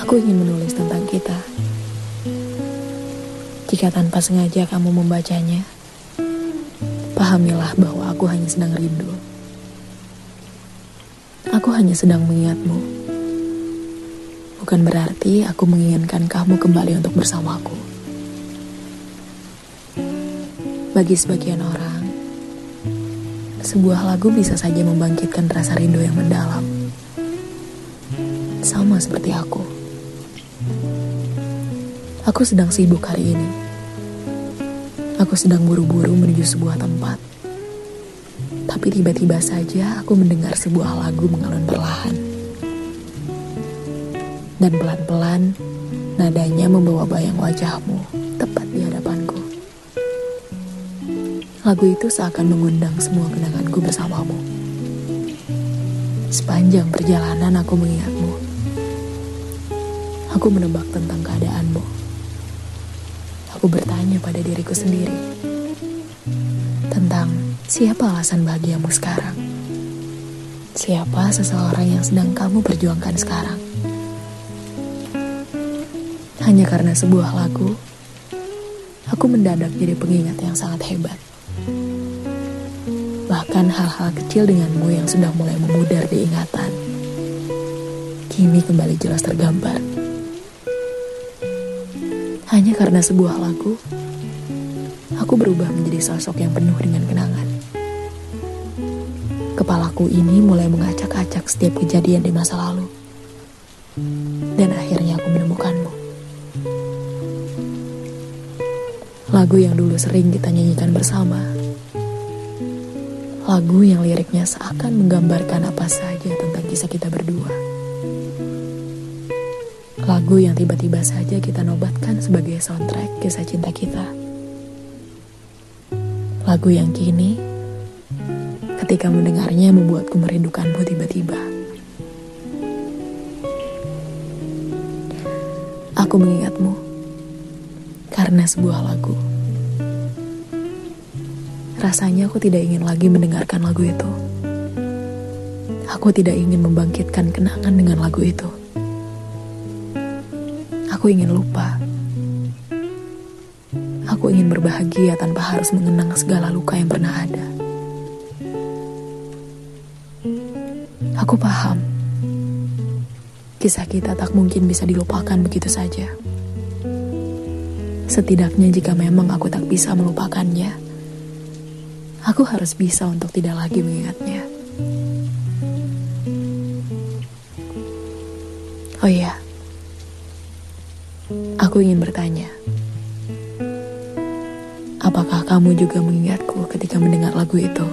Aku ingin menulis tentang kita. Jika tanpa sengaja kamu membacanya, pahamilah bahwa aku hanya sedang rindu. Aku hanya sedang mengingatmu. Bukan berarti aku menginginkan kamu kembali untuk bersamaku. Bagi sebagian orang, sebuah lagu bisa saja membangkitkan rasa rindu yang mendalam. Sama seperti aku. Aku sedang sibuk hari ini. Aku sedang buru-buru menuju sebuah tempat. Tapi tiba-tiba saja aku mendengar sebuah lagu mengalun perlahan. Dan pelan-pelan, nadanya membawa bayang wajahmu tepat di hadapanku. Lagu itu seakan mengundang semua kenanganku bersamamu. Sepanjang perjalanan aku mengingatmu. Aku menebak tentang keadaanmu. Aku bertanya pada diriku sendiri tentang siapa alasan bahagiamu sekarang. Siapa seseorang yang sedang kamu perjuangkan sekarang? Hanya karena sebuah lagu, aku mendadak jadi pengingat yang sangat hebat. Bahkan hal-hal kecil denganmu yang sudah mulai memudar di ingatan, kini kembali jelas tergambar. Hanya karena sebuah lagu, aku berubah menjadi sosok yang penuh dengan kenangan. Kepalaku ini mulai mengacak-acak setiap kejadian di masa lalu. Dan akhirnya aku menemukanmu. Lagu yang dulu sering kita nyanyikan bersama. Lagu yang liriknya seakan menggambarkan apa saja tentang kisah kita berdua. Lagu yang tiba-tiba saja kita nobatkan sebagai soundtrack kisah cinta kita. Lagu yang kini, ketika mendengarnya membuatku merindukanmu tiba-tiba. Aku mengingatmu karena sebuah lagu. Rasanya aku tidak ingin lagi mendengarkan lagu itu. Aku tidak ingin membangkitkan kenangan dengan lagu itu. Aku ingin lupa. Aku ingin berbahagia tanpa harus mengenang segala luka yang pernah ada. Aku paham. Kisah kita tak mungkin bisa dilupakan begitu saja. Setidaknya jika memang aku tak bisa melupakannya, aku harus bisa untuk tidak lagi mengingatnya. Oh iya, Aku ingin bertanya, apakah kamu juga mengingatku ketika mendengar lagu itu?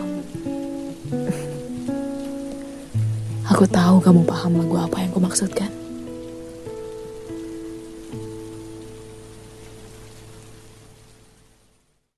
Aku tahu kamu paham lagu apa yang kumaksudkan.